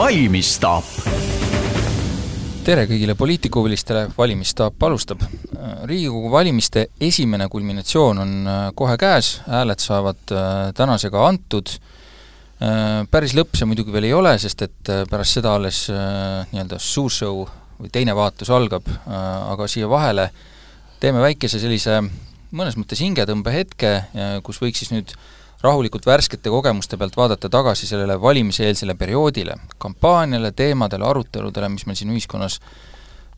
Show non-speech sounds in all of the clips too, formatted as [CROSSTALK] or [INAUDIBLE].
valimisstaap. tere kõigile poliitikuhuvilistele, valimisstaap alustab. riigikogu valimiste esimene kulminatsioon on äh, kohe käes, hääled saavad äh, tänasega antud, äh, päris lõpp see muidugi veel ei ole, sest et pärast seda alles nii-öelda suu-show või teine vaatus algab, aga siia vahele teeme väikese sellise mõnes mõttes hingetõmbehetke, kus võiks siis nüüd rahulikult värskete kogemuste pealt vaadata tagasi sellele valimiseelsele perioodile, kampaaniale, teemadele, aruteludele, mis meil siin ühiskonnas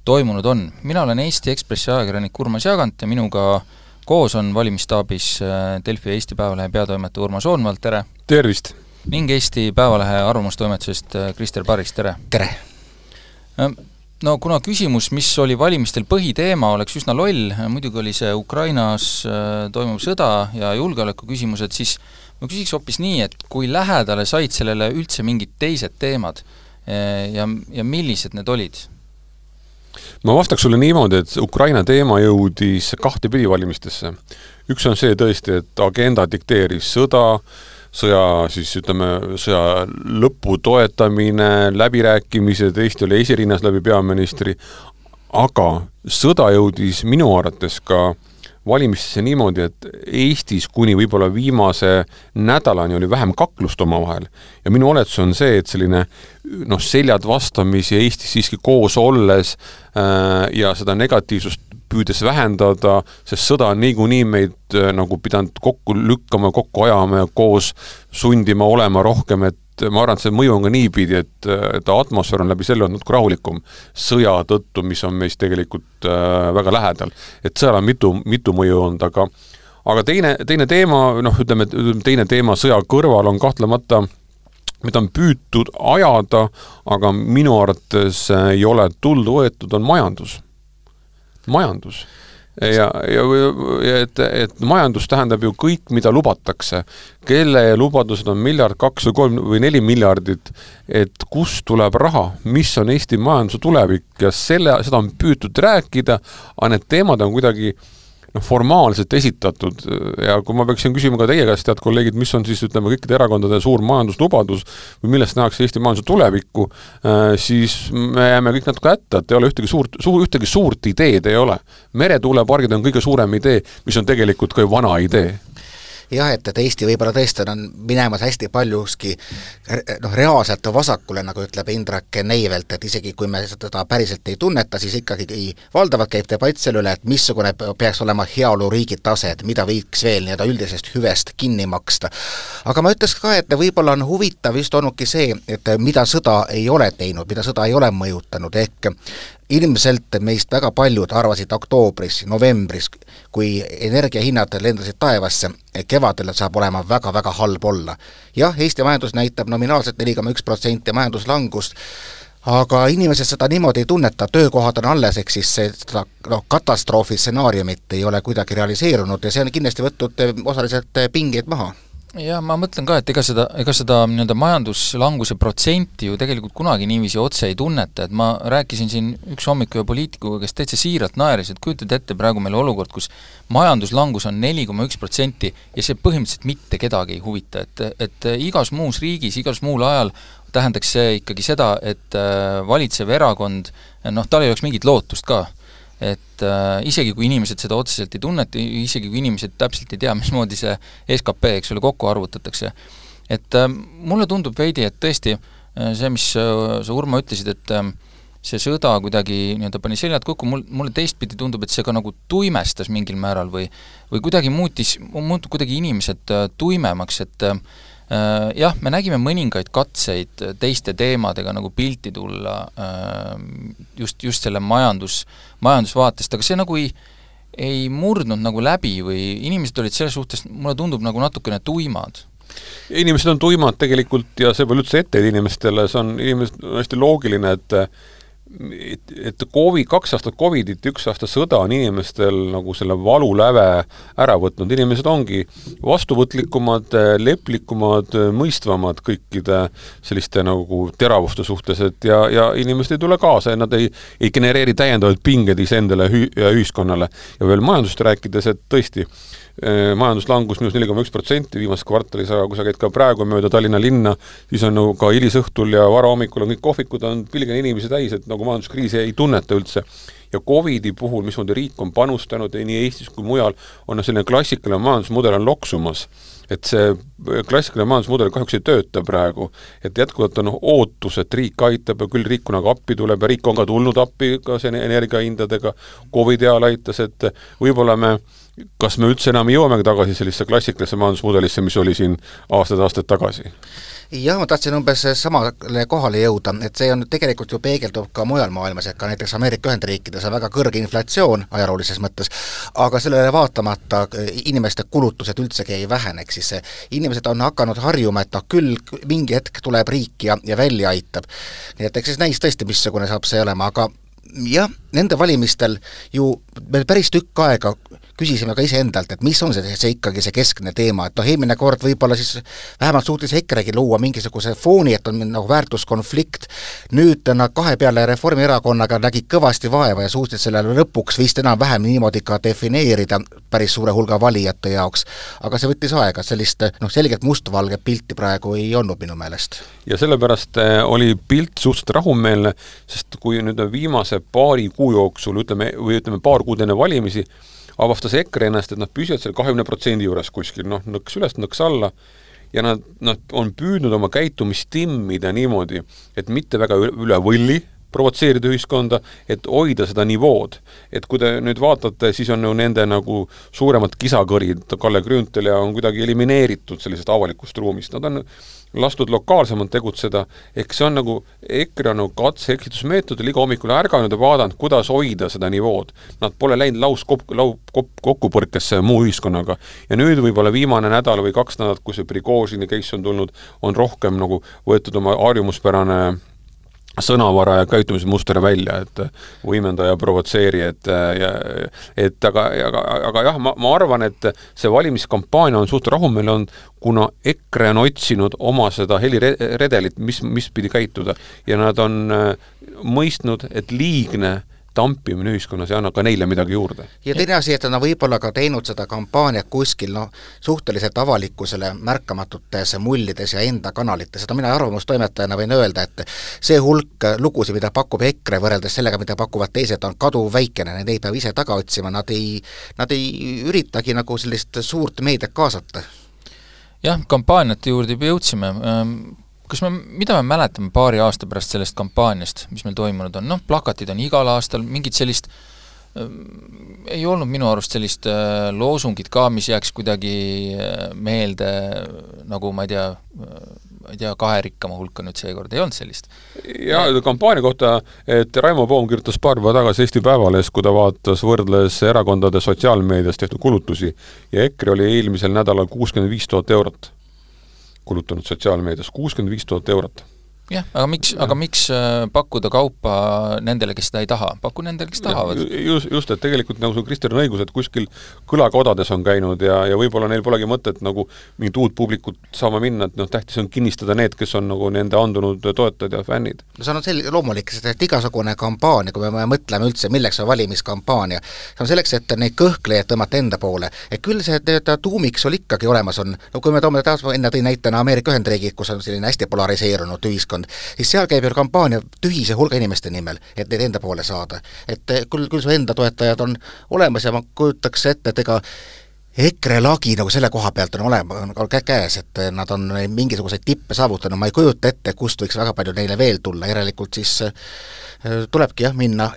toimunud on. mina olen Eesti Ekspressi ajakirjanik Urmas Jagant ja minuga koos on valimisstaabis äh, Delfi ja Eesti Päevalehe peatoimetaja Urmas Oonvald, tere! tervist! ning Eesti Päevalehe arvamustoimetusest äh, Krister Paris, tere! tere! No kuna küsimus, mis oli valimistel põhiteema, oleks üsna loll, muidugi oli see Ukrainas äh, toimuv sõda ja julgeoleku küsimused, siis ma küsiks hoopis nii, et kui lähedale said sellele üldse mingid teised teemad äh, ja, ja millised need olid? ma vastaks sulle niimoodi, et Ukraina teema jõudis kahtepidi valimistesse. üks on see tõesti, et agenda dikteeris sõda, sõja siis ütleme, sõja lõpu toetamine, läbirääkimised, Eesti oli esirinnas läbi peaministri, aga sõda jõudis minu arvates ka valimistesse niimoodi, et Eestis kuni võib-olla viimase nädalani oli vähem kaklust omavahel. ja minu oletus on see, et selline noh, seljad vastamisi Eestis siiski koos olles äh, ja seda negatiivsust püüdes vähendada, sest sõda on niikuinii meid äh, nagu pidanud kokku lükkama, kokku ajama ja koos sundima olema rohkem, et ma arvan, et see mõju on ka niipidi, et, et atmosfäär on läbi selle olnud natuke rahulikum sõja tõttu, mis on meist tegelikult äh, väga lähedal. et sõjal on mitu, mitu mõju olnud, aga aga teine, teine teema, noh, ütleme, teine teema sõja kõrval on kahtlemata mida on püütud ajada, aga minu arvates ei ole tuld võetud, on majandus majandus ja, ja, ja et, et majandus tähendab ju kõik, mida lubatakse. kelle lubadused on miljard, kaks või kolm või neli miljardit, et kust tuleb raha, mis on Eesti majanduse tulevik ja selle, seda on püütud rääkida, aga need teemad on kuidagi äh, noh, formaalselt esitatud ja kui ma peaksin küsima ka teie käest, head kolleegid, mis on siis ütleme, kõikide erakondade suur majanduslubadus või millest nähakse Eesti majanduse tulevikku, äh, siis me jääme kõik natuke hätta, et ei ole ühtegi suurt, suur, ühtegi suurt ideed ei ole. meretuulepargid on kõige suurem idee, mis on tegelikult ka ju vana idee jah, et, et Eesti võib-olla tõesti on minemas hästi paljuski noh, reaalselt vasakule, nagu ütleb Indrek Neivelt, et isegi kui me seda päriselt ei tunneta, siis ikkagi valdavalt käib debatt selle üle, et missugune peaks olema heaoluriigi tase, et mida võiks veel nii-öelda üldisest hüvest kinni maksta. aga ma ütleks ka, et võib-olla on huvitav just olnudki see, et mida sõda ei ole teinud, mida sõda ei ole mõjutanud, ehk ilmselt meist väga paljud arvasid oktoobris, novembris, kui energiahinnad lendasid taevasse, kevadel saab olema väga-väga halb olla. jah, Eesti majandus näitab nominaalselt neli koma üks protsenti majanduslangust, aga inimesed seda niimoodi ei tunneta, töökohad on alles, ehk siis seda noh, katastroofi stsenaariumit ei ole kuidagi realiseerunud ja see on kindlasti võtnud osaliselt pingeid maha jah, ma mõtlen ka, et ega seda, ega seda nii-öelda majanduslanguse protsenti ju tegelikult kunagi niiviisi otse ei tunneta, et ma rääkisin siin üks hommik ühe poliitikuga, kes täitsa siiralt naeris, et kujutad ette, praegu meil olukord, kus majanduslangus on neli koma üks protsenti ja see põhimõtteliselt mitte kedagi ei huvita, et, et igas muus riigis, igas muul ajal tähendaks see ikkagi seda, et äh, valitsev erakond noh, tal ei oleks mingit lootust ka et äh, isegi kui inimesed seda otseselt ei tunneta, isegi kui inimesed täpselt ei tea, [LAUGHS] mismoodi see skp, eks ole, kokku arvutatakse, et äh, mulle tundub veidi, et tõesti äh, see, mis äh, sa, Urmo, ütlesid, et äh, see sõda kuidagi nii-öelda pani seljad kokku, mul, mulle teistpidi tundub, et see ka nagu tuimestas mingil määral või või kuidagi muutis, muutub kuidagi inimesed äh, tuimemaks, et Äh, jah, me nägime mõningaid katseid teiste teemadega nagu pilti tulla äh, just, just selle majandus, majandusvaatest, aga see nagu ei, ei murdnud nagu läbi või inimesed olid selles suhtes, mulle tundub, nagu natukene tuimad. Inimesed on tuimad tegelikult ja see pole üldse etteheide inimestele, see on inimesed, hästi loogiline, et et, et Covid, kaks aastat Covidit, üks aasta sõda on inimestel nagu selle valuläve ära võtnud, inimesed ongi vastuvõtlikumad, leplikumad, mõistvamad kõikide selliste nagu teravuste suhtes, et ja, ja inimesed ei tule kaasa ja nad ei, ei genereeri täiendavaid pingeid iseendale ja ühiskonnale. ja veel majandusest rääkides, et tõesti, Äh, majanduslangus miinus neli koma üks protsenti viimases kvartalis, aga kui sa käid ka praegu mööda Tallinna linna, siis on nagu ka hilisõhtul ja varahommikul on kõik kohvikud on pilgeni inimesi täis, et nagu majanduskriisi ei tunneta üldse. ja Covidi puhul, mismoodi riik on panustanud nii Eestis kui mujal, on selline klassikaline majandusmudel on loksumas. Et see klassikaline majandusmudel kahjuks ei tööta praegu, et jätkuvalt on ootus, et riik aitab ja küll riik kunagi appi tuleb ja riik on ka tulnud appi ka selle energiahindadega, Covidi ajal aitas, et võib-olla me kas me üldse enam jõuamegi tagasi sellisesse klassikalisse majandusmudelisse, mis oli siin aastaid-aastaid tagasi? jah, ma tahtsin umbes samale kohale jõuda, et see on tegelikult ju peegeldub ka mujal maailmas, et ka näiteks Ameerika Ühendriikides on väga kõrge inflatsioon ajaloolises mõttes, aga sellele vaatamata inimeste kulutused üldsegi ei väheneks, siis inimesed on hakanud harjuma, et noh, küll mingi hetk tuleb riik ja, ja välja aitab. nii et eks siis näis tõesti, missugune saab see olema, aga jah, nende valimistel ju me päris tükk aega küsisime ka iseendalt, et mis on see, see ikkagi see keskne teema, et noh, eelmine kord võib-olla siis vähemalt suutis EKRE-gi luua mingisuguse fooni, et on nagu väärtuskonflikt, nüüd nad kahe peale Reformierakonnaga nägid kõvasti vaeva ja suutsid sellele lõpuks vist enam-vähem niimoodi ka defineerida päris suure hulga valijate jaoks. aga see võttis aega, sellist noh, selgelt mustvalget pilti praegu ei olnud minu meelest. ja sellepärast eh, oli pilt suhteliselt rahumeelne, sest kui nüüd viimase paari kuu jooksul ütleme, või ütleme, paar kuud enne valimisi avastas EKRE ennast, et nad püsivad seal kahekümne protsendi juures kuskil, noh, nõks üles, nõks alla, ja nad, nad on püüdnud oma käitumist timmida niimoodi, et mitte väga üle võlli provotseerida ühiskonda, et hoida seda nivood. et kui te nüüd vaatate, siis on ju nende nagu suuremad kisakõrid, Kalle Grünthal ja on kuidagi elimineeritud sellisest avalikust ruumist, nad on lastud lokaalsemalt tegutseda, ehk see on nagu, EKRE on nagu katse-eksitusmeetodil iga hommikul ärganud ja vaadanud, kuidas hoida seda nivood. Nad pole läinud laus kop-, lau-, kop-, kokkupõrkesse muu ühiskonnaga. ja nüüd võib-olla viimane nädal või kaks nädalat, kui see Prigožini case on tulnud, on rohkem nagu võetud oma harjumuspärane sõnavara ja käitumismuster välja, et võimenda ja provotseeri, et ja et aga, aga, aga jah, ma, ma arvan, et see valimiskampaania on suht rahumeelne olnud, kuna EKRE on otsinud oma seda heliredelit, mis, mis pidi käituda. ja nad on mõistnud, et liigne tampimine ühiskonnas ei anna ka neile midagi juurde. ja teine asi, et nad on võib-olla ka teinud seda kampaaniat kuskil noh, suhteliselt avalikkusele märkamatutes mullides ja enda kanalites, seda mina arvamustoimetajana võin öelda, et see hulk lugusid, mida pakub EKRE võrreldes sellega, mida pakuvad teised, on kaduvväikene, neid peab ise taga otsima, nad ei, nad ei üritagi nagu sellist suurt meediat kaasata. Jah, kampaaniate juurde juba jõudsime, kas me, mida me mäletame paari aasta pärast sellest kampaaniast, mis meil toimunud on, noh, plakatid on igal aastal, mingit sellist äh, ei olnud minu arust sellist äh, loosungit ka, mis jääks kuidagi äh, meelde nagu ma ei tea äh,, ma ei tea, kahe rikkama hulka nüüd seekord, ei olnud sellist? jaa, kampaania kohta, et Raimo Poom kirjutas paar päeva tagasi Eesti Päevalehes, kui ta vaatas, võrdles erakondade sotsiaalmeedias tehtud kulutusi ja EKRE oli eelmisel nädalal kuuskümmend viis tuhat eurot kulutanud sotsiaalmeedias, kuuskümmend viis tuhat eurot jah, aga miks, aga miks äh, pakkuda kaupa nendele, kes seda ei taha, paku nendele, kes tahavad. just, just, et tegelikult nagu sul, Krister, on õigus, et kuskil kõlakodades on käinud ja, ja võib-olla neil polegi mõtet nagu mingit uut publikut saama minna, et noh, tähtis on kinnistada need, kes on nagu nende andunud toetajad ja fännid. no see on selge, loomulik, sest et igasugune kampaania, kui me mõtleme üldse, milleks on valimiskampaania, see on selleks, et neid kõhklejaid tõmmata enda poole. et küll see nii-öelda tuumik sul ikkagi olemas on, no kui me toome taas, enne tõin näitena Ameerika Ühendriigid, kus on selline hästi polariseerunud ühiskond, ühiskond, siis seal käib ju kampaania tühise hulga inimeste nimel, et neid enda poole saada. et eh, küll, küll su enda toetajad on olemas ja ma kujutaks ette, et ega EKRE lagi nagu selle koha pealt on olema, on käes, et nad on mingisuguseid tippe saavutanud, ma ei kujuta ette, kust võiks väga palju neile veel tulla, järelikult siis eh, tulebki jah, minna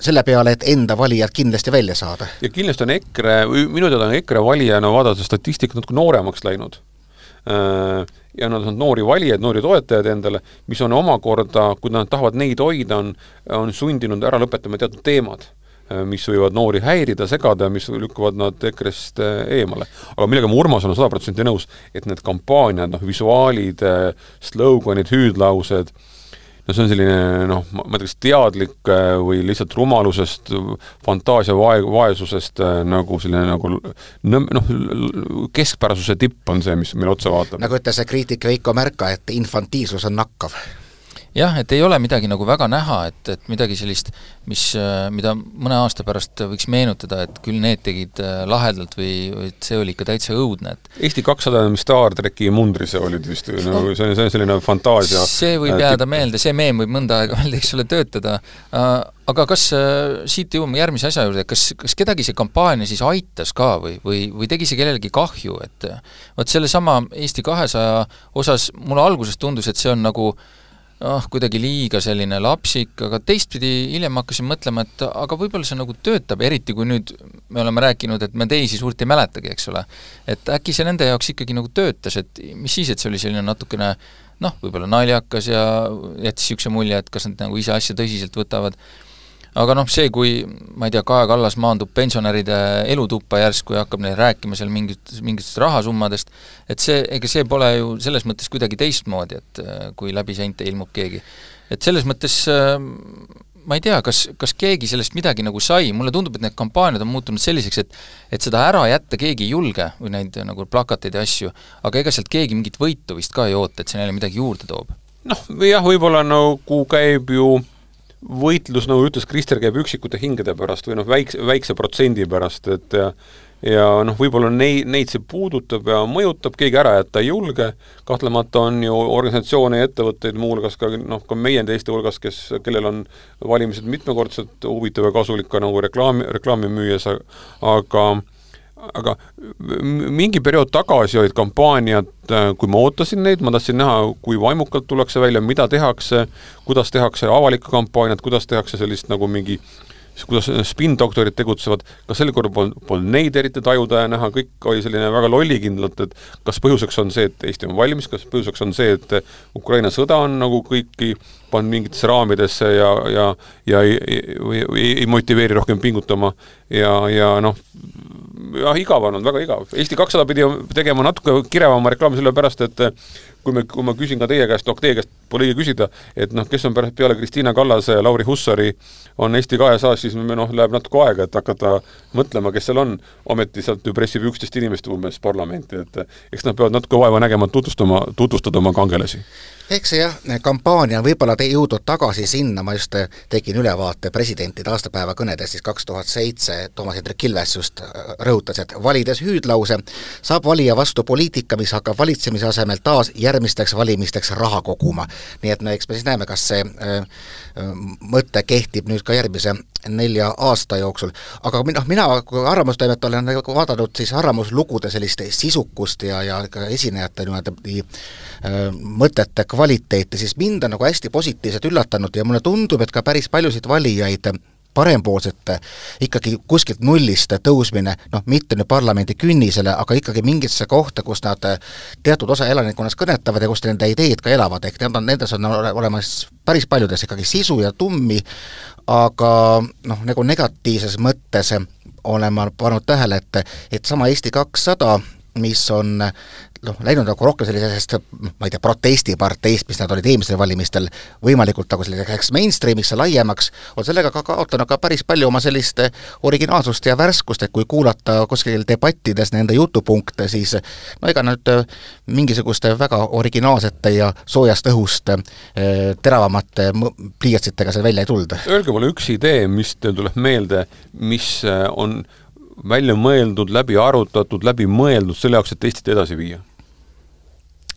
selle peale, et enda valijad kindlasti välja saada. ja kindlasti on EKRE, minu teada on EKRE valijana, vaadates statistikat, natuke nooremaks läinud ja nad on noori valijaid, noori toetajaid endale, mis on omakorda, kui nad tahavad neid hoida, on, on sundinud ära lõpetama teatud teemad äh, mis võivad noori häirida, segada mis lükkavad nad EKRE-st äh, eemale. aga millega ma Urmas olen sada protsenti nõus, et need kampaaniad, noh, visuaalid, sloganid, hüüdlaused, no see on selline noh, ma ütleks teadlik äh, või lihtsalt rumalusest, fantaasia vae-, vaesusest äh, nagu selline nagu noh, keskpärasuse tipp on see, mis meile otsa vaatab. nagu ütles kriitik Veiko Märka, et infantiilsus on nakkav jah, et ei ole midagi nagu väga näha, et, et midagi sellist, mis, mida mõne aasta pärast võiks meenutada, et küll need tegid äh, lahedalt või, või et see oli ikka täitsa õudne, et Eesti kakssada, mis Star trekki mundris olid vist ju, no see on, see on selline fantaasia. See võib äh, jääda meelde, see meem võib mõnda aega veel, eks ole, töötada, äh, aga kas siit jõuame järgmise asja juurde, kas, kas kedagi see kampaania siis aitas ka või, või, või tegi see kellelegi kahju, et vot sellesama Eesti kahesaja osas mulle alguses tundus, et see on nagu äh, ah, kuidagi liiga selline lapsik, aga teistpidi hiljem hakkasin mõtlema, et aga võib-olla see nagu töötab, eriti kui nüüd me oleme rääkinud, et me teisi suurt ei mäletagi, eks ole. et äkki see nende jaoks ikkagi nagu töötas, et mis siis, et see oli selline natukene noh, võib-olla naljakas ja jättis niisuguse mulje, et kas nad nagu ise asja tõsiselt võtavad aga noh, see, kui ma ei tea, Kaja Kallas maandub pensionäride elutuppa järsku ja hakkab neile rääkima seal mingit, mingitest rahasummadest, et see, ega see pole ju selles mõttes kuidagi teistmoodi, et äh, kui läbi seinte ilmub keegi. et selles mõttes äh, ma ei tea, kas, kas keegi sellest midagi nagu sai, mulle tundub, et need kampaaniad on muutunud selliseks, et et seda ära jätta keegi ei julge või neid nagu plakateid ja asju, aga ega sealt keegi mingit võitu vist ka ei oota, et see neile midagi juurde toob. noh, jah, võib-olla nagu käib ju võitlus, nagu ütles Krister, käib üksikute hingede pärast või noh, väikse, väikse protsendi pärast, et ja noh, võib-olla neid, neid see puudutab ja mõjutab, keegi ära jätta ei julge, kahtlemata on ju organisatsioone ja ettevõtteid, muuhulgas ka noh, ka meie teiste hulgas, kes, kellel on valimised mitmekordselt huvitav ja kasulik ka nagu reklaami, reklaami müües, aga aga mingi periood tagasi olid kampaaniad, äh, kui ma ootasin neid, ma tahtsin näha, kui vaimukalt tullakse välja, mida tehakse, kuidas tehakse avalikku kampaaniat, kuidas tehakse sellist nagu mingi kuidas spin-doktorid tegutsevad, kas sel korral polnud, polnud neid eriti tajuda ja näha, kõik oli selline väga lollikindlalt, et kas põhjuseks on see, et Eesti on valmis, kas põhjuseks on see, et Ukraina sõda on nagu kõiki pannud mingitesse raamidesse ja, ja ja ei, ei, ei, ei motiveeri rohkem pingutama. Ja, ja noh, jah, igav on olnud, väga igav. Eesti kakssada pidi tegema natuke kirevama reklaami sellepärast, et kui me, kui ma küsin ka teie käest, noh, teie käest pole õige küsida, et noh, kes on pärast peale Kristiina Kallase ja Lauri Hussari on Eesti kahesajas, siis me noh, läheb natuke aega, et hakata mõtlema, kes seal on. ometi sealt ju pressib üksteist inimest umbes parlamenti, et eks nad peavad natuke vaeva nägema, tutvustama, tutvustada oma kangelasi eks see jah, kampaania võib-olla te jõudnud tagasi sinna, ma just tegin ülevaate presidentide aastapäeva kõnedes siis kaks tuhat seitse, Toomas Hendrik Ilves just rõhutas, et valides hüüdlause, saab valija vastu poliitika, mis hakkab valitsemise asemel taas järgmisteks valimisteks raha koguma. nii et no eks me siis näeme, kas see äh, mõte kehtib nüüd ka järgmise nelja aasta jooksul. aga noh, mina kui arvamustoimet olen nagu vaadanud siis arvamuslugude sellist sisukust ja, ja ka esinejate äh, mõtete kvaliteeti, siis mind on nagu hästi positiivselt üllatanud ja mulle tundub, et ka päris paljusid valijaid parempoolsete ikkagi kuskilt nullist tõusmine, noh, mitte nüüd parlamendi künnisele, aga ikkagi mingisse kohta, kus nad teatud osa elanikkonnast kõnetavad ja kus nende ideed ka elavad, ehk need on, nendes on olemas päris paljudes ikkagi sisu ja tummi, aga noh, nagu negatiivses mõttes olen ma pannud tähele, et et sama Eesti kakssada, mis on noh, läinud nagu rohkem sellisest ma ei tea, protestiparteist, mis nad olid eelmistel valimistel, võimalikult nagu selliseks mainstreamiks ja laiemaks, on sellega ka kaotanud ka päris palju oma sellist originaalsust ja värskust, et kui kuulata kuskil debattides nende jutupunkte, siis no ega nad mingisuguste väga originaalsete ja soojast õhust eh, teravamate pliiatsitega seal välja ei tulda. Öelge mulle üks idee, mis teil tuleb meelde, mis eh, on välja mõeldud, läbi arutatud, läbi mõeldud selle jaoks, et Eestit edasi viia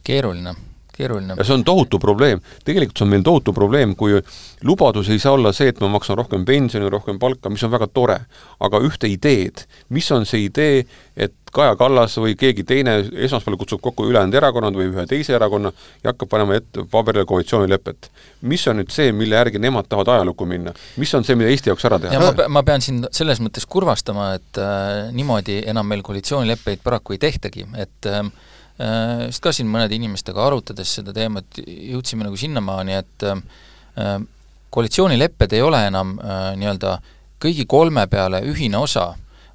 keeruline, keeruline. ja see on tohutu probleem. tegelikult see on meil tohutu probleem, kui lubadus ei saa olla see, et ma maksan rohkem pensioni, rohkem palka, mis on väga tore, aga ühte ideed, mis on see idee, et Kaja Kallas või keegi teine esmaspäeval kutsub kokku ülejäänud erakonnad või ühe teise erakonna ja hakkab panema ette paberile koalitsioonilepet. mis on nüüd see, mille järgi nemad tahavad ajalukku minna? mis on see, mida Eesti jaoks ära teha? ma, ma pean sind selles mõttes kurvastama, et äh, niimoodi enam meil koalitsioonileppeid paraku ei tehtagi, et äh, Äh, sest ka siin mõnede inimestega arutades seda teemat jõudsime nagu sinnamaani, et äh, koalitsioonilepped ei ole enam äh, nii-öelda kõigi kolme peale ühine osa,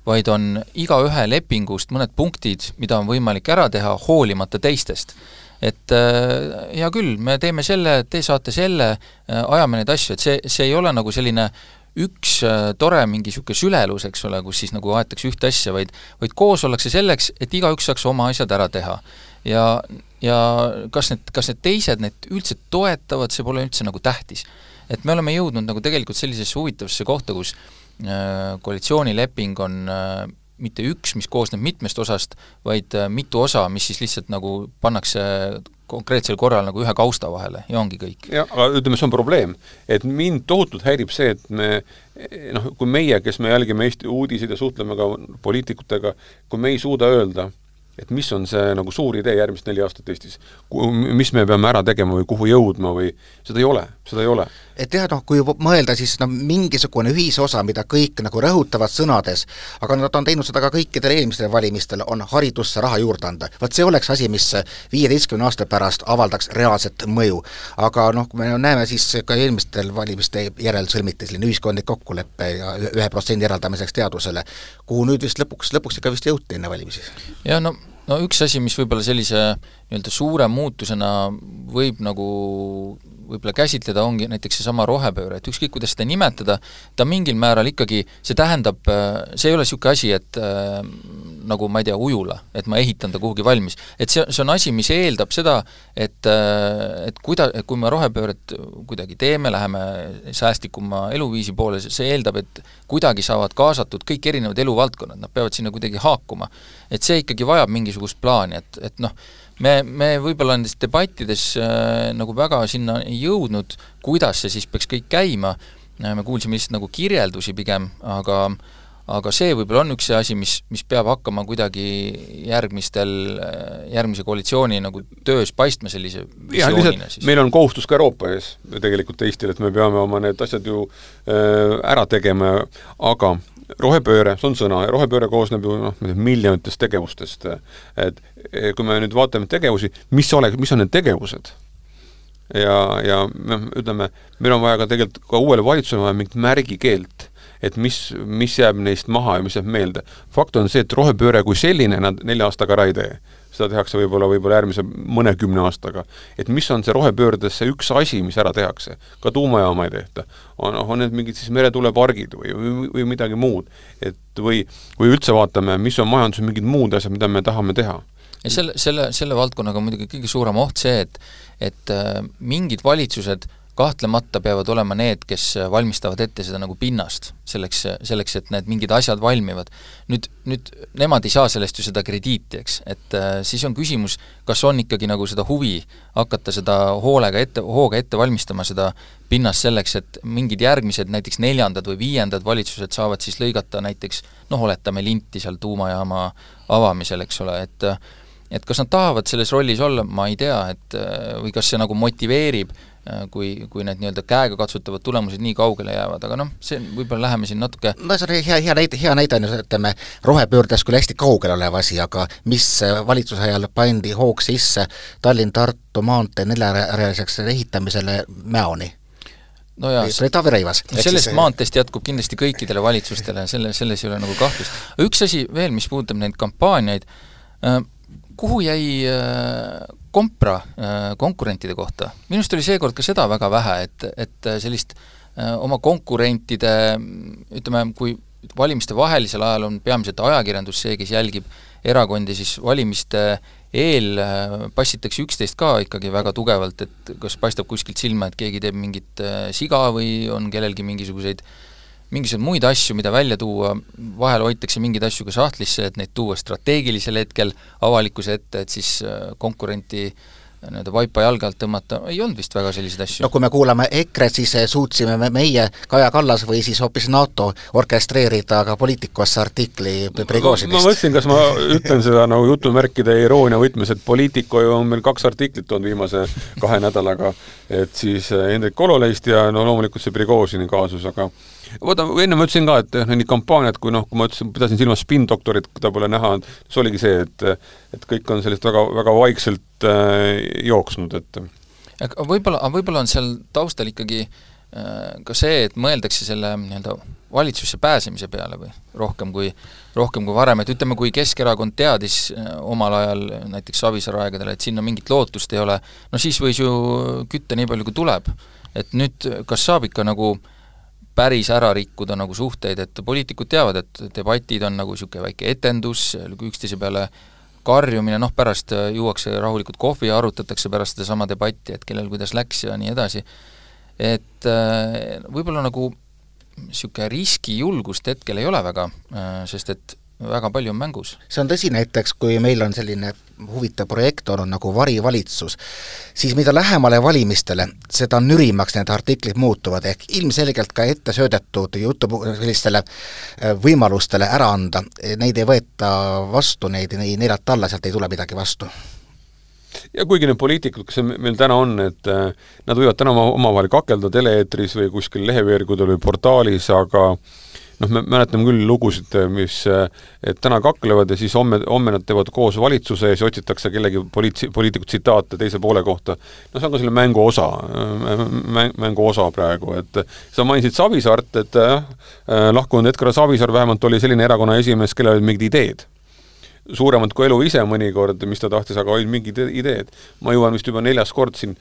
vaid on igaühe lepingust mõned punktid, mida on võimalik ära teha, hoolimata teistest. et hea küll, me teeme selle, te saate selle ajame neid asju, et see, see ei ole nagu selline üks äh, tore mingi niisugune sülelus, eks ole, kus siis nagu aetakse ühte asja, vaid vaid koos ollakse selleks, et igaüks saaks oma asjad ära teha. ja, ja kas need, kas need teised neid üldse toetavad, see pole üldse nagu tähtis. et me oleme jõudnud nagu tegelikult sellisesse huvitavasse kohta, kus äh, koalitsioonileping on äh, mitte üks, mis koosneb mitmest osast, vaid äh, mitu osa, mis siis lihtsalt nagu pannakse konkreetsel korral nagu ühe kausta vahele ja ongi kõik. jah, aga ütleme, see on probleem. et mind tohutult häirib see, et me noh, kui meie, kes me jälgime Eesti uudiseid ja suhtleme ka poliitikutega, kui me ei suuda öelda, et mis on see nagu suur idee järgmist neli aastat Eestis, mis me peame ära tegema või kuhu jõudma või seda ei ole, seda ei ole et jah, noh, kui mõelda, siis no mingisugune ühisosa, mida kõik nagu rõhutavad sõnades, aga nad on teinud seda ka kõikidel eelmistel valimistel, on haridusse raha juurde anda. vot see oleks asi, mis viieteistkümne aasta pärast avaldaks reaalset mõju. aga noh, kui me näeme, siis ka eelmistel valimiste järel sõlmiti selline ühiskondlik kokkulepe ja ühe protsendi eraldamiseks teadusele, kuhu nüüd vist lõpuks, lõpuks ikka vist jõuti enne valimisi. jah, no no üks asi, mis võib-olla sellise nii-öelda suure muutusena võib nagu võib-olla käsitleda, ongi näiteks seesama rohepööre, et ükskõik, kuidas seda nimetada, ta mingil määral ikkagi, see tähendab, see ei ole niisugune asi, et äh, nagu ma ei tea, ujula, et ma ehitan ta kuhugi valmis. et see, see on asi, mis eeldab seda, et äh, et kuida-, kui me rohepööret kuidagi teeme, läheme säästlikuma eluviisi poole, see eeldab, et kuidagi saavad kaasatud kõik erinevad eluvaldkonnad, nad peavad sinna kuidagi haakuma. et see ikkagi vajab mingisugust plaani, et, et noh, me, me võib-olla nendes debattides äh, nagu väga sinna ei jõudnud, kuidas see siis peaks kõik käima, äh, me kuulsime lihtsalt nagu kirjeldusi pigem, aga aga see võib-olla on üks see asi, mis, mis peab hakkama kuidagi järgmistel, äh, järgmise koalitsiooni nagu töös paistma sellise visioonina siis. meil on kohustus ka Euroopa ees tegelikult Eestil, et me peame oma need asjad ju äh, ära tegema, aga rohepööre, see on sõna, ja rohepööre koosneb ju noh, miljonitest tegevustest. et kui me nüüd vaatame tegevusi, mis ole, mis on need tegevused? ja, ja noh, ütleme, meil on vaja ka tegelikult ka uuele valitsusele vaja mingit märgikeelt et mis, mis jääb neist maha ja mis jääb meelde. fakt on see, et rohepööre kui selline nad nelja aastaga ära ei tee seda tehakse võib-olla, võib-olla järgmise mõnekümne aastaga. et mis on see rohepöördes see üks asi, mis ära tehakse, ka tuumajaama ei tehta, on, on need mingid siis meretuulepargid või, või, või midagi muud. et või, või üldse vaatame, mis on majanduses mingid muud asjad, mida me tahame teha. ja selle, selle, selle valdkonnaga on muidugi kõige suurem oht see, et et äh, mingid valitsused kahtlemata peavad olema need, kes valmistavad ette seda nagu pinnast, selleks, selleks, et need mingid asjad valmivad. nüüd, nüüd nemad ei saa sellest ju seda krediiti, eks, et äh, siis on küsimus, kas on ikkagi nagu seda huvi hakata seda hoolega ette, hooga ette valmistama, seda pinnast selleks, et mingid järgmised, näiteks neljandad või viiendad valitsused saavad siis lõigata näiteks noh, oletame linti seal tuumajaama avamisel, eks ole, et et kas nad tahavad selles rollis olla, ma ei tea, et või kas see nagu motiveerib kui, kui need nii-öelda käegakatsutavad tulemused nii kaugele jäävad, aga noh, see, võib-olla läheme siin natuke no see on hea, hea näide, hea näide on ju, ütleme, rohepöördes küll hästi kaugel olev asi, aga mis äh, valitsuse ajal pandi hoog sisse Tallinn-Tartu maantee neljarealiseks ehitamisele Mäoni? no jaa, see oli Taavi Rõivas. sellest maanteest jätkub kindlasti kõikidele valitsustele, selle, selles ei ole nagu kahtlust. üks asi veel, mis puudutab neid kampaaniaid, äh, kuhu jäi kompra äh, konkurentide kohta, minu arust oli seekord ka seda väga vähe, et, et sellist äh, oma konkurentide ütleme, kui valimiste vahelisel ajal on peamiselt ajakirjandus see, kes jälgib erakondi, siis valimiste eel äh, passitakse üksteist ka ikkagi väga tugevalt, et kas paistab kuskilt silma, et keegi teeb mingit siga või on kellelgi mingisuguseid mingisuguseid muid asju, mida välja tuua, vahel hoitakse mingeid asju ka sahtlisse, et neid tuua strateegilisel hetkel avalikkuse ette, et siis äh, konkurenti äh, nii-öelda vaipa jalge alt tõmmata, ei olnud vist väga selliseid asju. no kui me kuulame EKRE-t, siis äh, suutsime me meie, Kaja Kallas või siis hoopis NATO orkestreerida ka Politicosse artikli Prigožinist. ma mõtlesin, kas ma ütlen seda nagu jutumärkide iroonia võtmes, et Politico ju on meil kaks artiklit olnud viimase kahe nädalaga, et siis Hendrik Kololeist ja no loomulikult see Prigožini kaasus, aga vaata, enne ma ütlesin ka, et neid kampaaniad, kui noh, kui ma ütlesin, pidasin silmas spin-doktorit, keda pole näha, see oligi see, et et kõik on sellist väga, väga vaikselt äh, jooksnud, et aga võib-olla, võib-olla on seal taustal ikkagi äh, ka see, et mõeldakse selle nii-öelda valitsusse pääsemise peale või rohkem kui, rohkem kui varem, et ütleme, kui Keskerakond teadis äh, omal ajal, näiteks Savisaare aegadel, et sinna mingit lootust ei ole, no siis võis ju kütta nii palju, kui tuleb. et nüüd kas saab ikka nagu päris ära rikkuda nagu suhteid, et poliitikud teavad, et debatid on nagu niisugune väike etendus, üksteise peale karjumine, noh pärast juuakse rahulikult kohvi ja arutatakse pärast sedasama debatti, et kellel kuidas läks ja nii edasi, et äh, võib-olla nagu niisugune riskijulgust hetkel ei ole väga, äh, sest et väga palju on mängus. see on tõsi näiteks, kui meil on selline huvitav projekt olnud nagu varivalitsus, siis mida lähemale valimistele, seda nürimaks need artiklid muutuvad, ehk ilmselgelt ka ette söödetud jutu sellistele äh, võimalustele ära anda, neid ei võeta vastu, neid ei neelata alla, sealt ei tule midagi vastu. Ja kuigi need poliitikud, kes meil täna on, et äh, nad võivad täna oma, omavahel kakelda tele-eetris või kuskil leheveergudel või portaalis, aga noh, me mäletame küll lugusid, mis, et täna kaklevad ja siis homme, homme nad teevad koos valitsuse ja siis otsitakse kellegi poliit-, poliitiku tsitaate teise poole kohta. no see on ka selle mängu osa, mäng, mängu osa praegu, et sa mainisid Savisaart, et jah äh,, lahkunud Edgar Savisaar vähemalt oli selline erakonna esimees, kellel olid mingid ideed suuremad kui elu ise mõnikord, mis ta tahtis, aga olid mingid ideed. ma jõuan vist juba neljas kord siin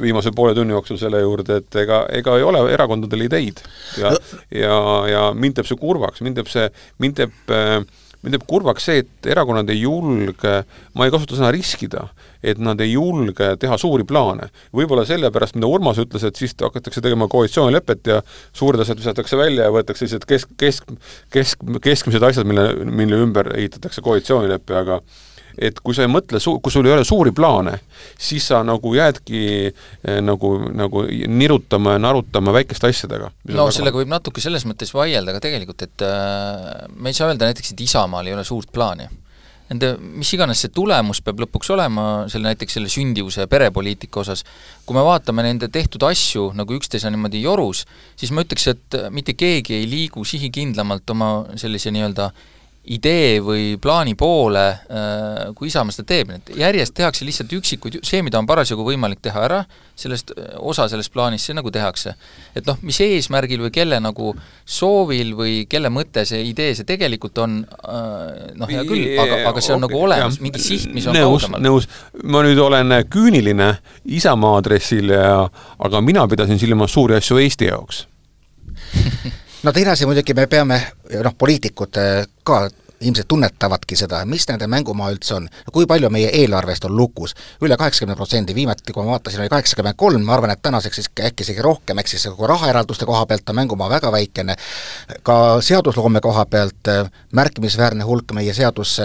viimase poole tunni jooksul selle juurde, et ega, ega ei ole erakondadel ideid. ja, ja, ja mind teeb see kurvaks, mind teeb see, mind teeb äh, mind teeb kurvaks see, et erakonnad ei julge, ma ei kasuta sõna riskida, et nad ei julge teha suuri plaane. võib-olla sellepärast, mida Urmas ütles, et siis hakatakse tegema koalitsioonilepet ja suured asjad visatakse välja ja võetakse sellised kesk, kesk, kesk, keskmised asjad, mille, mille ümber ehitatakse koalitsioonilepe, aga et kui sa ei mõtle su-, kui sul ei ole suuri plaane, siis sa nagu jäädki eh, nagu, nagu nirutama ja narutama väikeste asjadega. no sellega võib natuke selles mõttes vaielda ka tegelikult, et äh, me ei saa öelda näiteks, et Isamaal ei ole suurt plaani. Nende, mis iganes see tulemus peab lõpuks olema, selle näiteks selle sündivuse ja perepoliitika osas, kui me vaatame nende tehtud asju nagu üksteise niimoodi jorus, siis ma ütleks, et mitte keegi ei liigu sihikindlamalt oma sellise nii-öelda idee või plaani poole, äh, kui Isamaa seda teeb, et järjest tehakse lihtsalt üksikuid, see, mida on parasjagu võimalik teha ära, sellest, osa sellest plaanist, see nagu tehakse. et noh, mis eesmärgil või kelle nagu soovil või kelle mõte see idee see tegelikult on, äh, noh, hea küll, aga, aga see on okay, nagu olemas, mingi siht, mis on nõus, kaugemal. nõus, ma nüüd olen küüniline Isamaa aadressil ja aga mina pidasin silmas suuri asju Eesti jaoks [LAUGHS] no teine asi muidugi, me peame, noh, poliitikud ka ilmselt tunnetavadki seda, mis nende mängumaa üldse on. kui palju meie eelarvest on lukus üle? üle kaheksakümne protsendi, viimati kui ma vaatasin, oli kaheksakümmend kolm, ma arvan, et tänaseks siis äkki isegi rohkem, ehk siis nagu rahaeralduste koha pealt on mängumaa väga väikene, ka seadusloome koha pealt äh, märkimisväärne hulk meie seadus,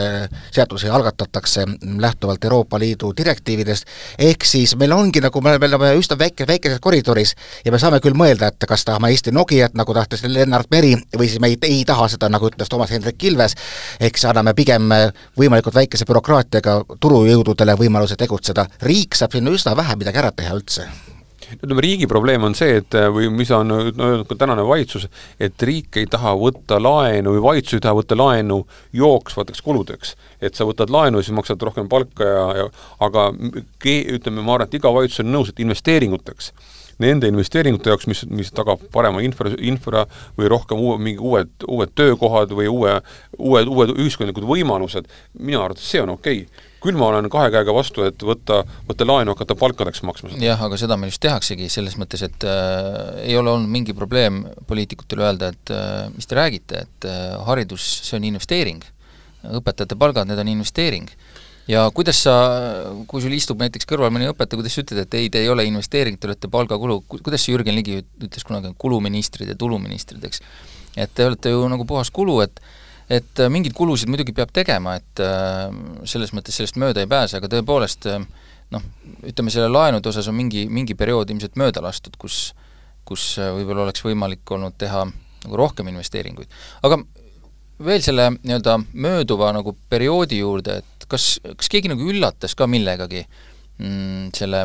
seadusi algatatakse lähtuvalt Euroopa Liidu direktiividest, ehk siis meil ongi nagu, me oleme üsna väike, väikeses koridoris ja me saame küll mõelda, et kas tahame Eesti Nokiat, nagu tahtis Lennart Meri, või siis me ei, ei taha seda, nagu ütles Toomas Hendrik Ilves, ehk siis anname pigem äh, võimalikult väikese bürokraatiaga turujõududele võimaluse tegutseda, riik saab sinna üsna vähe midagi ära teha üldse ütleme, riigi probleem on see, et äh, või mis on öelnud ka tänane valitsus, et riik ei taha võtta laenu või valitsus ei taha võtta laenu jooksvateks kuludeks. et sa võtad laenu siis maksad rohkem palka ja, ja aga ütleme, ma arvan, et iga valitsus on nõus, et investeeringuteks nende investeeringute jaoks, mis, mis tagab parema infra, infra või rohkem uue, mingi uued, uued töökohad või uue, uued, uued ühiskondlikud võimalused, minu arvates see on okei okay küll ma olen kahe käega vastu, et võtta, võtta laenu, hakata palkadeks maksma. jah, aga seda meil just tehaksegi, selles mõttes, et äh, ei ole olnud mingi probleem poliitikutele öelda, et äh, mis te räägite, et äh, haridus, see on investeering. õpetajate palgad, need on investeering ja kuidas sa, kui sul istub näiteks kõrval mõni õpetaja, kuidas sa ütled, et ei, te ei ole investeering, te olete palgakulu, kuidas see Jürgen Ligi ütles kunagi, kuluministrid ja tuluministrid, eks. et te olete ju nagu puhas kulu, et et äh, mingeid kulusid muidugi peab tegema, et äh, selles mõttes sellest mööda ei pääse, aga tõepoolest äh, noh, ütleme selle laenude osas on mingi, mingi periood ilmselt mööda lastud, kus kus võib-olla oleks võimalik olnud teha nagu rohkem investeeringuid. aga veel selle nii-öelda mööduva nagu perioodi juurde, et kas, kas keegi nagu üllatas ka millegagi mm, selle,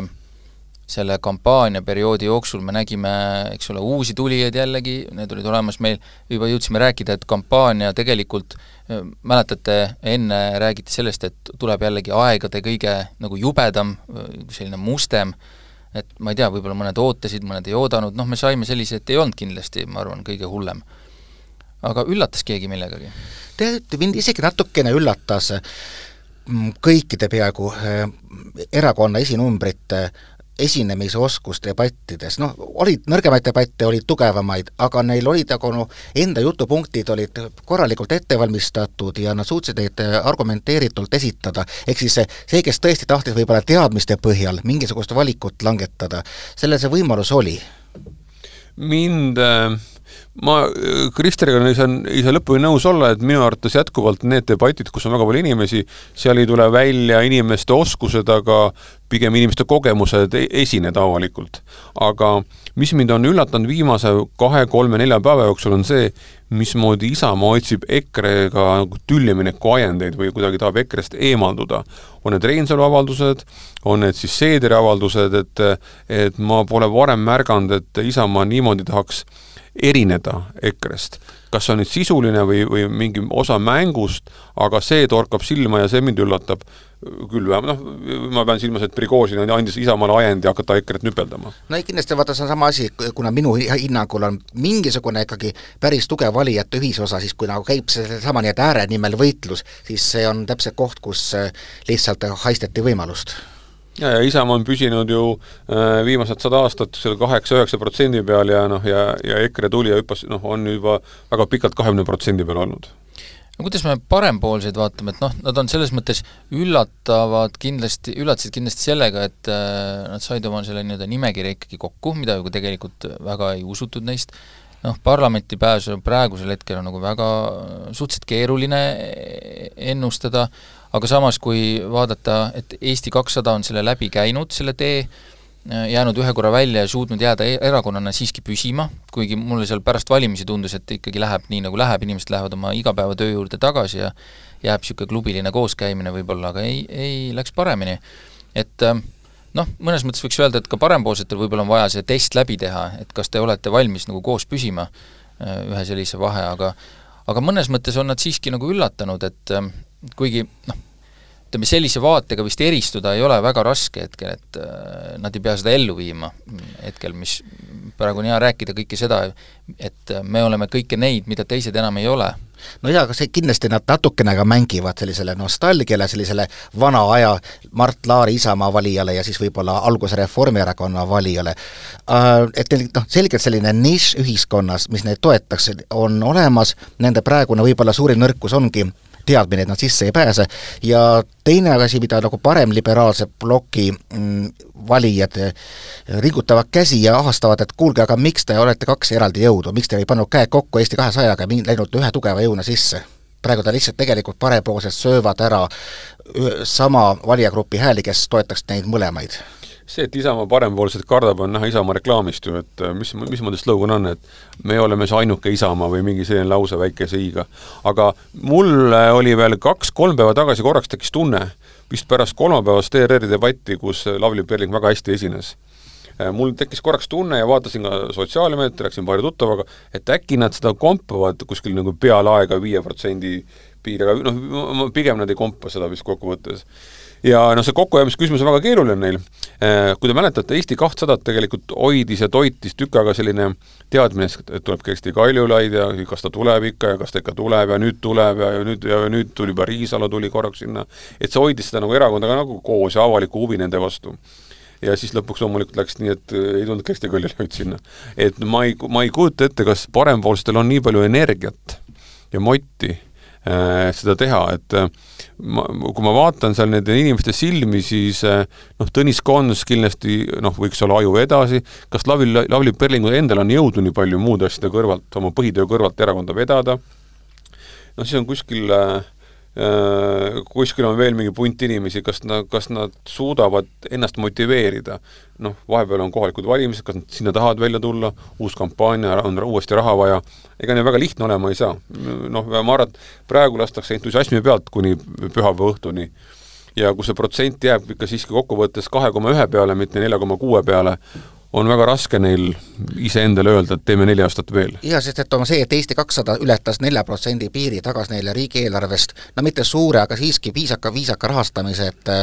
selle kampaaniaperioodi jooksul, me nägime, eks ole, uusi tulijaid jällegi, need olid olemas meil, juba jõudsime rääkida, et kampaania tegelikult mäletate, enne räägiti sellest, et tuleb jällegi aegade kõige nagu jubedam, selline mustem, et ma ei tea, võib-olla mõned ootasid, mõned ei oodanud, noh, me saime sellise, et ei olnud kindlasti, ma arvan, kõige hullem aga üllatas keegi millegagi? tead, mind isegi natukene üllatas kõikide peaaegu äh, erakonna esinumbrite esinemisoskus debattides, noh, olid nõrgemaid debatte, olid tugevamaid, aga neil olid nagu noh, enda jutupunktid olid korralikult ette valmistatud ja nad suutsid neid argumenteeritult esitada, ehk siis see, see, kes tõesti tahtis võib-olla teadmiste põhjal mingisugust valikut langetada, sellel see võimalus oli. Mind äh ma Kristeriga ei saa, ei saa lõpuni nõus olla, et minu arvates jätkuvalt need debatid, kus on väga palju inimesi, seal ei tule välja inimeste oskused, aga pigem inimeste kogemused esineda avalikult. aga mis mind on üllatanud viimase kahe, kolme, nelja päeva jooksul, on see, mismoodi Isamaa otsib EKRE-ga nagu tüljemineku ajendeid või kuidagi tahab EKRE-st eemalduda. on need Reinsalu avaldused, on need siis Seederi avaldused, et et ma pole varem märganud, et Isamaa niimoodi tahaks erineda EKRE-st. kas see on nüüd sisuline või, või mingi osa mängust, aga see torkab silma ja see mind üllatab küll vähemalt, noh, ma pean silmas, et Prigožin andis Isamaale ajendi hakata EKRE-t nüpeldama. no kindlasti vaata, see on sama asi, kuna minu hinnangul on mingisugune ikkagi päris tugev valijate ühisosa, siis kui nagu käib seesama nii-öelda ääre nimel võitlus, siis see on täpselt koht, kus lihtsalt haisteti võimalust ja, ja Isamaa on püsinud ju äh, viimased sada aastat seal kaheksa-üheksa protsendi peal ja noh, ja, ja EKRE tuli ja hüppas, noh, on juba väga pikalt kahekümne protsendi peal olnud no kuidas me parempoolseid vaatame, et noh, nad on selles mõttes üllatavad kindlasti, üllatasid kindlasti sellega, et äh, nad said oma selle nii-öelda nimekirja ikkagi kokku, mida ju tegelikult väga ei usutud neist, noh, parlamenti pääsu praegusel hetkel on nagu väga suhteliselt keeruline ennustada, aga samas, kui vaadata, et Eesti kakssada on selle läbi käinud, selle tee, jäänud ühe korra välja ja suutnud jääda e-, erakonnana siiski püsima, kuigi mulle seal pärast valimisi tundus, et ikkagi läheb nii, nagu läheb, inimesed lähevad oma igapäevatöö juurde tagasi ja jääb niisugune klubiline kooskäimine võib-olla, aga ei, ei läks paremini. et noh, mõnes mõttes võiks öelda, et ka parempoolsetel võib-olla on vaja see test läbi teha, et kas te olete valmis nagu koos püsima ühe sellise vahe, aga aga mõnes mõttes on nad siiski nagu üllatanud, et kuigi noh, ütleme sellise vaatega vist eristuda ei ole väga raske hetkel, et äh, nad ei pea seda ellu viima hetkel, mis praegu on hea rääkida kõike seda, et me oleme kõike neid, mida teised enam ei ole. no jaa, aga see kindlasti nad natukene ka mängivad sellisele nostalgiale, sellisele vana aja Mart Laari Isamaa valijale ja siis võib-olla alguse Reformierakonna valijale. Äh, et neil noh, selgelt selline nišš ühiskonnas, mis neid toetaks, on olemas, nende praegune võib-olla suurim nõrkus ongi teadmine, et nad sisse ei pääse, ja teine asi, mida nagu paremliberaalse ploki mm, valijad eh, ringutavad käsi ja ahastavad, et kuulge, aga miks te olete kaks eraldi jõudu, miks te ei pannud käed kokku Eesti kahesajaga ja läinud ühe tugeva jõuna sisse? praegu ta lihtsalt tegelikult parempoolsed söövad ära sama valijagrupi hääli, kes toetaks neid mõlemaid see, et Isamaa parempoolsed kardab, on näha Isamaa reklaamist ju, et äh, mis, mismoodi slogan on, et me oleme see ainuke Isamaa või mingi selline lause väikese i-ga. aga mul oli veel kaks-kolm päeva tagasi korraks tekkis tunne, vist pärast kolmapäevast ERR-i debatti, kus Lavly Perling väga hästi esines äh, mul tekkis korraks tunne ja vaatasin ka sotsiaalmeediat, rääkisin paari tuttavaga, et äkki nad seda kompavad kuskil nagu peale aega viie protsendi piiri, aga noh, pigem nad ei kompa seda vist kokkuvõttes ja noh, see kokkuhoidmisküsimus on väga keeruline neil. Äh, kui te mäletate, Eesti kahtsadat tegelikult hoidis ja toitis tükk aega selline teadmine, et tuleb Kersti Kaljulaid ja kas ta tuleb ikka ja kas ta ikka tuleb ja nüüd tuleb ja, ja nüüd, ja nüüd tuli juba Riisalo tuli korraks sinna, et see hoidis seda nagu erakonda ka nagu koos ja avalikku huvi nende vastu ja siis lõpuks loomulikult läks nii, et äh, ei tulnud Kersti Kaljulaid sinna. et ma ei, ma ei kujuta ette, kas parempoolsetel on nii palju energiat ja motti seda teha, et äh, ma, kui ma vaatan seal nende inimeste silmi, siis eh, noh, Tõnis Kons kindlasti noh, võiks olla aju edasi, kas Lavly, Lavly Perlingul endal on jõudu nii palju muude asjade kõrvalt, oma põhitöö kõrvalt erakonda vedada, noh siis on kuskil äh, Äh, kuskil on veel mingi punt inimesi, kas nad, kas nad suudavad ennast motiveerida. noh, vahepeal on kohalikud valimised, kas nad sinna tahavad välja tulla, uus kampaania, on uuesti raha vaja, ega neil väga lihtne olema ei saa. noh, ma arvan, et praegu lastakse entusiasmi pealt kuni pühapäeva õhtuni ja kui see protsent jääb ikka siiski kokkuvõttes kahe koma ühe peale, mitte nelja koma kuue peale, on väga raske neil iseendale öelda, et teeme neli aastat veel. jaa, sest et on see, et Eesti kakssada ületas nelja protsendi piiri, tagas neile riigieelarvest no mitte suure, aga siiski viisaka, viisaka rahastamise, et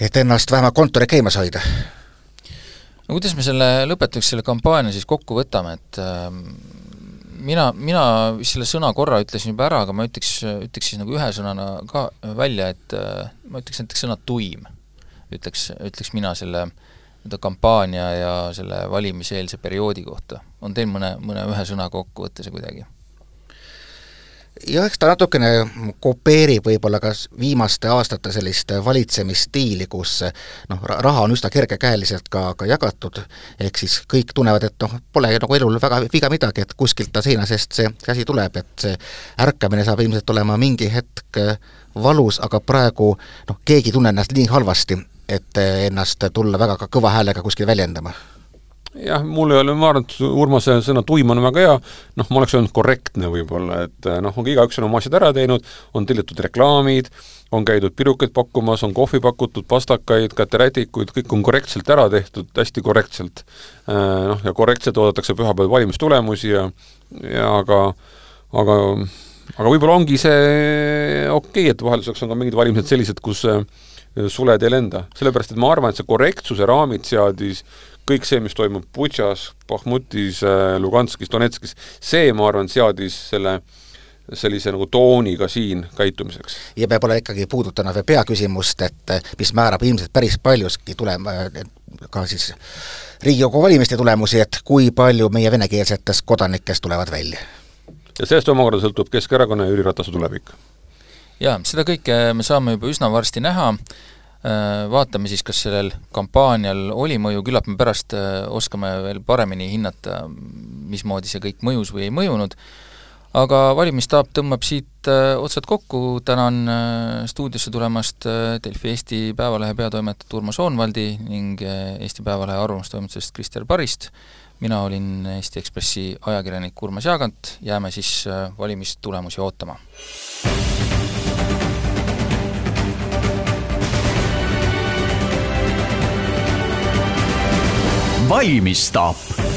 et ennast vähemalt kontori käimas hoida. no kuidas me selle, lõpetuseks selle kampaania siis kokku võtame, et mina, mina vist selle sõna korra ütlesin juba ära, aga ma ütleks, ütleks siis nagu ühe sõnana ka välja, et ma ütleks näiteks sõna tuim. ütleks, ütleks mina selle nii-öelda kampaania ja selle valimiseelse perioodi kohta. on teil mõne, mõne ühe sõnaga kokku võtta see kuidagi? jah, eks ta natukene kopeerib võib-olla ka viimaste aastate sellist valitsemisstiili, kus noh, raha on üsna kergekäeliselt ka, ka jagatud, ehk siis kõik tunnevad, et noh, pole nagu elul väga viga midagi, et kuskilt ta seina seest see, asi tuleb, et see ärkamine saab ilmselt olema mingi hetk valus, aga praegu noh, keegi ei tunne ennast nii halvasti, et ennast tulla väga ka kõva häälega kuskil väljendama jah, mul ei ole, ma arvan, et Urmase sõna tuim on väga hea, noh, ma oleks öelnud korrektne võib-olla, et noh, ongi igaüks on oma asjad ära teinud, on tellitud reklaamid, on käidud pirukaid pakkumas, on kohvi pakutud, pastakaid, käterätikuid, kõik on korrektselt ära tehtud, hästi korrektselt. Noh, ja korrektselt oodatakse pühapäeval valimistulemusi ja, ja aga, aga aga võib-olla ongi see okei okay,, et vahelduseks on ka mingid valimised sellised, kus suled ei lenda. sellepärast, et ma arvan, et see korrektsuse raamid seadis kõik see, mis toimub Butšas, Bahmutis, äh, Luganskis, Donetskis, see, ma arvan, seadis selle sellise nagu tooniga siin käitumiseks. ja peab olema ikkagi puudutanud veel peaküsimust, et mis määrab ilmselt päris paljuski tulema, ka siis Riigikogu valimiste tulemusi, et kui palju meie venekeelsetest kodanikest tulevad välja. ja sellest omakorda sõltub Keskerakonna ja Jüri Ratase tulevik. Jaa, seda kõike me saame juba üsna varsti näha, Äh, vaatame siis, kas sellel kampaanial oli mõju, küllap me pärast äh, oskame veel paremini hinnata, mismoodi see kõik mõjus või ei mõjunud, aga valimisstaap tõmbab siit äh, otsad kokku, tänan stuudiosse tulemast Delfi Eesti Päevalehe peatoimetajat Urmas Soonvaldi ning Eesti Päevalehe arvamustoimetusest Krister Parist, mina olin Eesti Ekspressi ajakirjanik Urmas Jaagant, jääme siis valimistulemusi ootama. Valmistaap